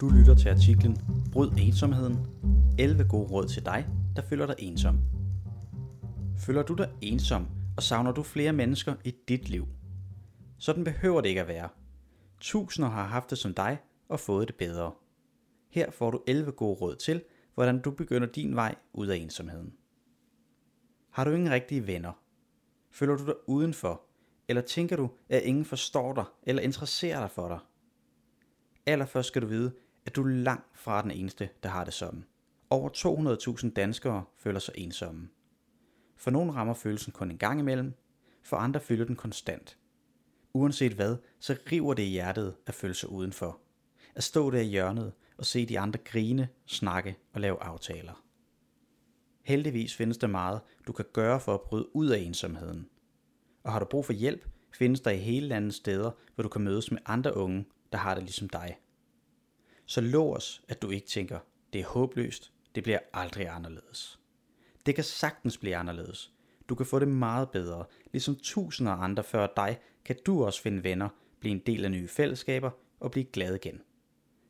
Du lytter til artiklen Bryd ensomheden. 11 gode råd til dig, der føler dig ensom. Føler du dig ensom, og savner du flere mennesker i dit liv? Sådan behøver det ikke at være. Tusinder har haft det som dig og fået det bedre. Her får du 11 gode råd til, hvordan du begynder din vej ud af ensomheden. Har du ingen rigtige venner? Føler du dig udenfor? Eller tænker du, at ingen forstår dig eller interesserer dig for dig? Allerførst skal du vide, at du er langt fra den eneste, der har det sådan. Over 200.000 danskere føler sig ensomme. For nogle rammer følelsen kun en gang imellem, for andre føler den konstant. Uanset hvad, så river det i hjertet at føle sig udenfor. At stå der i hjørnet og se de andre grine, snakke og lave aftaler. Heldigvis findes der meget, du kan gøre for at bryde ud af ensomheden. Og har du brug for hjælp, findes der i hele landet steder, hvor du kan mødes med andre unge, der har det ligesom dig. Så lov os, at du ikke tænker, det er håbløst, det bliver aldrig anderledes. Det kan sagtens blive anderledes. Du kan få det meget bedre. Ligesom tusinder af andre før dig, kan du også finde venner, blive en del af nye fællesskaber og blive glad igen.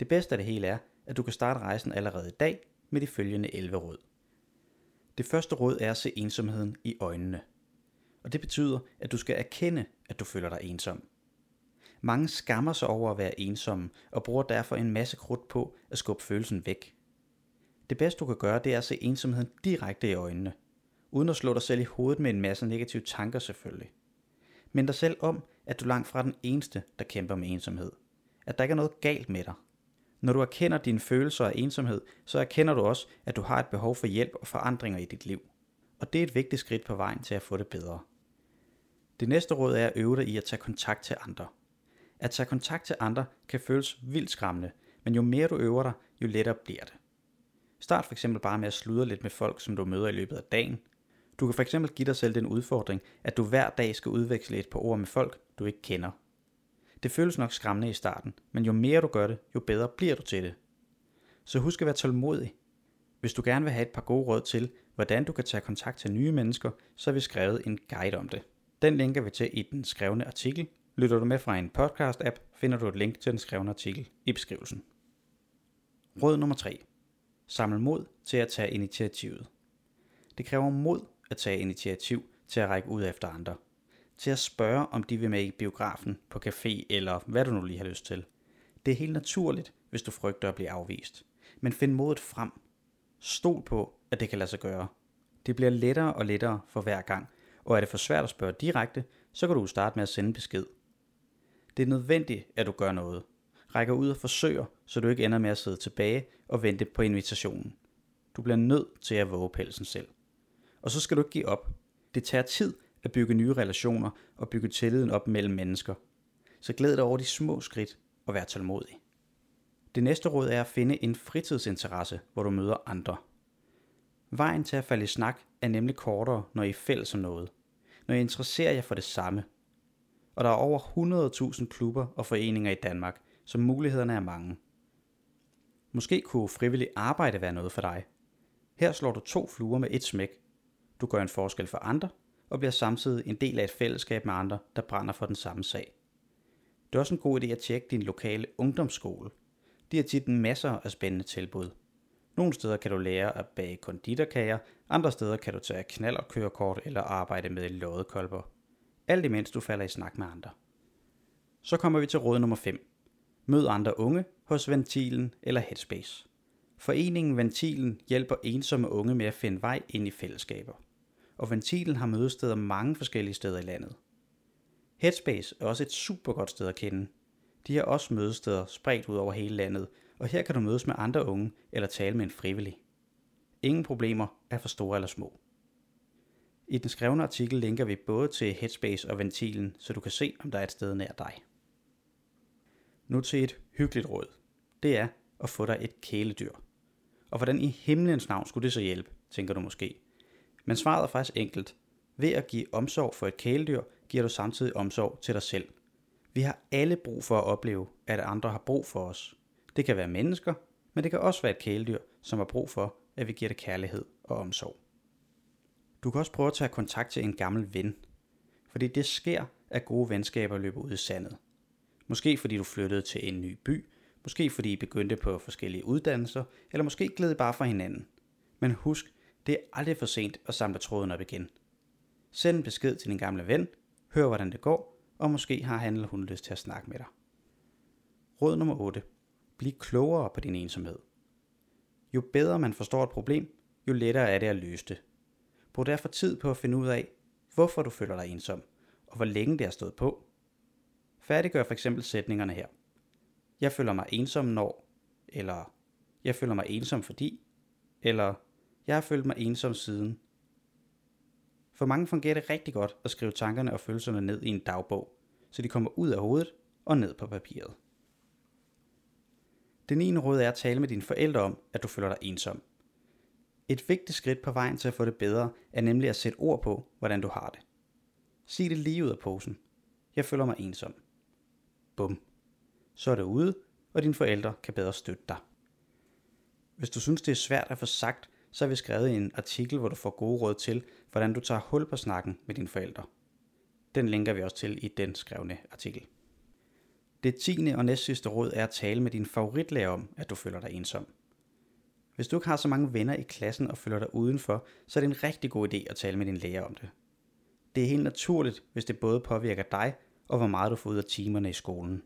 Det bedste af det hele er, at du kan starte rejsen allerede i dag med de følgende 11 råd. Det første råd er at se ensomheden i øjnene. Og det betyder, at du skal erkende, at du føler dig ensom. Mange skammer sig over at være ensomme og bruger derfor en masse krudt på at skubbe følelsen væk. Det bedste du kan gøre, det er at se ensomheden direkte i øjnene, uden at slå dig selv i hovedet med en masse negative tanker selvfølgelig. Mind dig selv om, at du langt fra den eneste, der kæmper med ensomhed. At der ikke er noget galt med dig. Når du erkender dine følelser af ensomhed, så erkender du også, at du har et behov for hjælp og forandringer i dit liv. Og det er et vigtigt skridt på vejen til at få det bedre. Det næste råd er at øve dig i at tage kontakt til andre. At tage kontakt til andre kan føles vildt skræmmende, men jo mere du øver dig, jo lettere bliver det. Start for eksempel bare med at sludre lidt med folk, som du møder i løbet af dagen. Du kan for eksempel give dig selv den udfordring, at du hver dag skal udveksle et par ord med folk, du ikke kender. Det føles nok skræmmende i starten, men jo mere du gør det, jo bedre bliver du til det. Så husk at være tålmodig. Hvis du gerne vil have et par gode råd til, hvordan du kan tage kontakt til nye mennesker, så har vi skrevet en guide om det. Den linker vi til i den skrevne artikel. Lytter du med fra en podcast-app, finder du et link til den skrevne artikel i beskrivelsen. Råd nummer 3. Saml mod til at tage initiativet. Det kræver mod at tage initiativ til at række ud efter andre. Til at spørge, om de vil med i biografen, på café eller hvad du nu lige har lyst til. Det er helt naturligt, hvis du frygter at blive afvist. Men find modet frem. Stol på, at det kan lade sig gøre. Det bliver lettere og lettere for hver gang, og er det for svært at spørge direkte, så kan du starte med at sende besked. Det er nødvendigt, at du gør noget. Rækker ud og forsøger, så du ikke ender med at sidde tilbage og vente på invitationen. Du bliver nødt til at våge pelsen selv. Og så skal du ikke give op. Det tager tid at bygge nye relationer og bygge tilliden op mellem mennesker. Så glæd dig over de små skridt og vær tålmodig. Det næste råd er at finde en fritidsinteresse, hvor du møder andre. Vejen til at falde i snak er nemlig kortere, når I er fælles om noget. Når I interesserer jer for det samme. Og der er over 100.000 klubber og foreninger i Danmark, så mulighederne er mange. Måske kunne frivillig arbejde være noget for dig. Her slår du to fluer med et smæk. Du gør en forskel for andre, og bliver samtidig en del af et fællesskab med andre, der brænder for den samme sag. Det er også en god idé at tjekke din lokale ungdomsskole. De har tit masser af spændende tilbud. Nogle steder kan du lære at bage konditorkager, andre steder kan du tage knald og kørekort eller arbejde med loddekolber. Alt imens du falder i snak med andre. Så kommer vi til råd nummer 5. Mød andre unge hos Ventilen eller Headspace. Foreningen Ventilen hjælper ensomme unge med at finde vej ind i fællesskaber. Og Ventilen har mødesteder mange forskellige steder i landet. Headspace er også et super godt sted at kende. De har også mødesteder spredt ud over hele landet, og her kan du mødes med andre unge eller tale med en frivillig. Ingen problemer er for store eller små. I den skrevne artikel linker vi både til Headspace og Ventilen, så du kan se, om der er et sted nær dig. Nu til et hyggeligt råd. Det er at få dig et kæledyr. Og hvordan i himlens navn skulle det så hjælpe, tænker du måske. Men svaret er faktisk enkelt. Ved at give omsorg for et kæledyr, giver du samtidig omsorg til dig selv. Vi har alle brug for at opleve, at andre har brug for os. Det kan være mennesker, men det kan også være et kæledyr, som har brug for, at vi giver det kærlighed og omsorg. Du kan også prøve at tage kontakt til en gammel ven, fordi det sker, at gode venskaber løber ud i sandet. Måske fordi du flyttede til en ny by, måske fordi I begyndte på forskellige uddannelser, eller måske gled I bare fra hinanden. Men husk, det er aldrig for sent at samle tråden op igen. Send en besked til din gamle ven, hør hvordan det går, og måske har han eller hun lyst til at snakke med dig. Råd nummer 8. Bliv klogere på din ensomhed. Jo bedre man forstår et problem, jo lettere er det at løse det. Brug derfor tid på at finde ud af, hvorfor du føler dig ensom, og hvor længe det har stået på. Færdiggør for eksempel sætningerne her. Jeg føler mig ensom når, eller jeg føler mig ensom fordi, eller jeg har følt mig ensom siden. For mange fungerer det rigtig godt at skrive tankerne og følelserne ned i en dagbog, så de kommer ud af hovedet og ned på papiret. Den ene råd er at tale med dine forældre om, at du føler dig ensom. Et vigtigt skridt på vejen til at få det bedre er nemlig at sætte ord på, hvordan du har det. Sig det lige ud af posen. Jeg føler mig ensom. Bum. Så er det ude, og dine forældre kan bedre støtte dig. Hvis du synes, det er svært at få sagt, så har vi skrevet en artikel, hvor du får gode råd til, hvordan du tager hul på snakken med dine forældre. Den linker vi også til i den skrevne artikel. Det tiende og næstsidste råd er at tale med din favoritlærer om, at du føler dig ensom. Hvis du ikke har så mange venner i klassen og føler dig udenfor, så er det en rigtig god idé at tale med din lærer om det. Det er helt naturligt, hvis det både påvirker dig og hvor meget du får ud af timerne i skolen.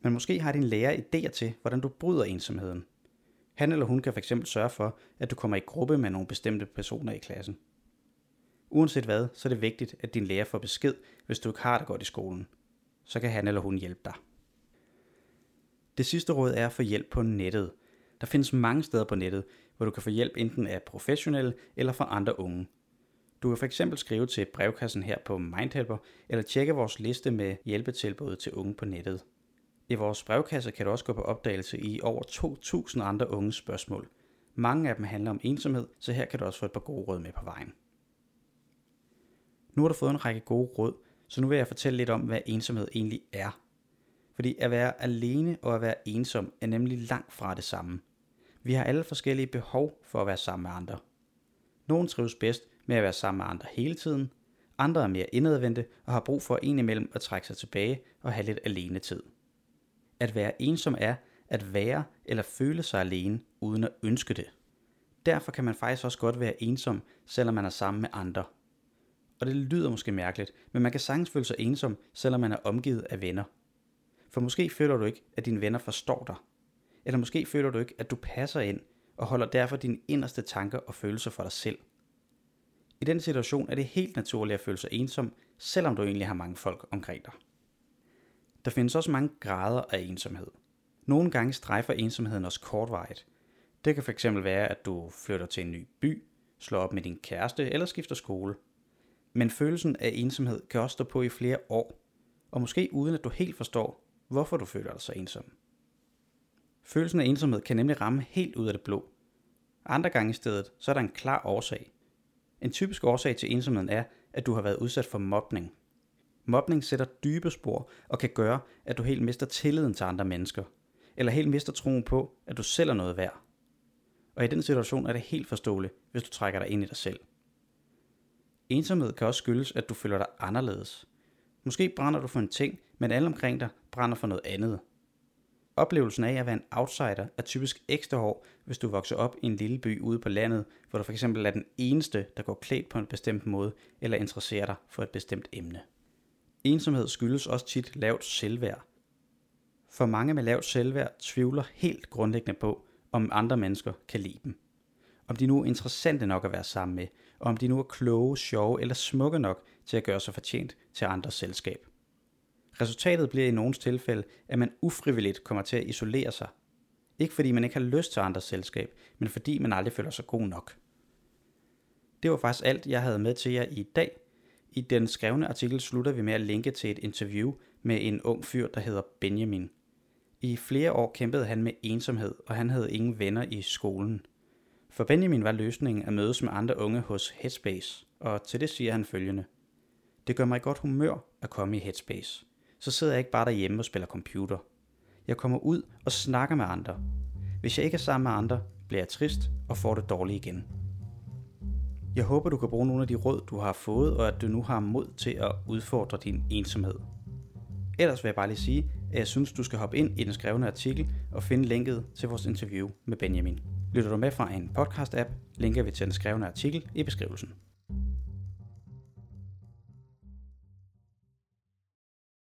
Men måske har din lærer idéer til, hvordan du bryder ensomheden. Han eller hun kan fx sørge for, at du kommer i gruppe med nogle bestemte personer i klassen. Uanset hvad, så er det vigtigt, at din lærer får besked, hvis du ikke har det godt i skolen. Så kan han eller hun hjælpe dig. Det sidste råd er at få hjælp på nettet. Der findes mange steder på nettet, hvor du kan få hjælp enten af professionelle eller fra andre unge. Du kan fx skrive til brevkassen her på Mindhelper, eller tjekke vores liste med hjælpetilbud til unge på nettet. I vores brevkasse kan du også gå på opdagelse i over 2.000 andre unges spørgsmål. Mange af dem handler om ensomhed, så her kan du også få et par gode råd med på vejen. Nu har du fået en række gode råd, så nu vil jeg fortælle lidt om, hvad ensomhed egentlig er. Fordi at være alene og at være ensom er nemlig langt fra det samme. Vi har alle forskellige behov for at være sammen med andre. Nogle trives bedst med at være sammen med andre hele tiden, andre er mere indadvendte og har brug for en imellem at trække sig tilbage og have lidt alene tid. At være ensom er at være eller føle sig alene uden at ønske det. Derfor kan man faktisk også godt være ensom, selvom man er sammen med andre. Og det lyder måske mærkeligt, men man kan sagtens føle sig ensom, selvom man er omgivet af venner. For måske føler du ikke, at dine venner forstår dig. Eller måske føler du ikke, at du passer ind, og holder derfor dine inderste tanker og følelser for dig selv. I den situation er det helt naturligt at føle sig ensom, selvom du egentlig har mange folk omkring dig. Der findes også mange grader af ensomhed. Nogle gange strejfer ensomheden også kortvarigt. Det kan fx være, at du flytter til en ny by, slår op med din kæreste eller skifter skole. Men følelsen af ensomhed kan også stå på i flere år, og måske uden at du helt forstår, hvorfor du føler dig så ensom. Følelsen af ensomhed kan nemlig ramme helt ud af det blå. Andre gange i stedet, så er der en klar årsag. En typisk årsag til ensomheden er, at du har været udsat for mobning. Mobning sætter dybe spor og kan gøre, at du helt mister tilliden til andre mennesker, eller helt mister troen på, at du selv er noget værd. Og i den situation er det helt forståeligt, hvis du trækker dig ind i dig selv. Ensomhed kan også skyldes, at du føler dig anderledes. Måske brænder du for en ting, men alle omkring dig brænder for noget andet. Oplevelsen af at være en outsider er typisk ekstra hård, hvis du vokser op i en lille by ude på landet, hvor du for eksempel er den eneste, der går klædt på en bestemt måde eller interesserer dig for et bestemt emne. Ensomhed skyldes også tit lavt selvværd. For mange med lavt selvværd tvivler helt grundlæggende på, om andre mennesker kan lide dem. Om de nu er interessante nok at være sammen med, og om de nu er kloge, sjove eller smukke nok til at gøre sig fortjent til andres selskab. Resultatet bliver i nogens tilfælde, at man ufrivilligt kommer til at isolere sig. Ikke fordi man ikke har lyst til andres selskab, men fordi man aldrig føler sig god nok. Det var faktisk alt, jeg havde med til jer i dag. I den skrevne artikel slutter vi med at linke til et interview med en ung fyr, der hedder Benjamin. I flere år kæmpede han med ensomhed, og han havde ingen venner i skolen. For Benjamin var løsningen at mødes med andre unge hos Headspace, og til det siger han følgende. Det gør mig i godt humør at komme i Headspace. Så sidder jeg ikke bare derhjemme og spiller computer. Jeg kommer ud og snakker med andre. Hvis jeg ikke er sammen med andre, bliver jeg trist og får det dårligt igen. Jeg håber, du kan bruge nogle af de råd, du har fået, og at du nu har mod til at udfordre din ensomhed. Ellers vil jeg bare lige sige, at jeg synes, du skal hoppe ind i den skrevne artikel og finde linket til vores interview med Benjamin. Lytter du med fra en podcast-app, linker vi til den skrevne artikel i beskrivelsen.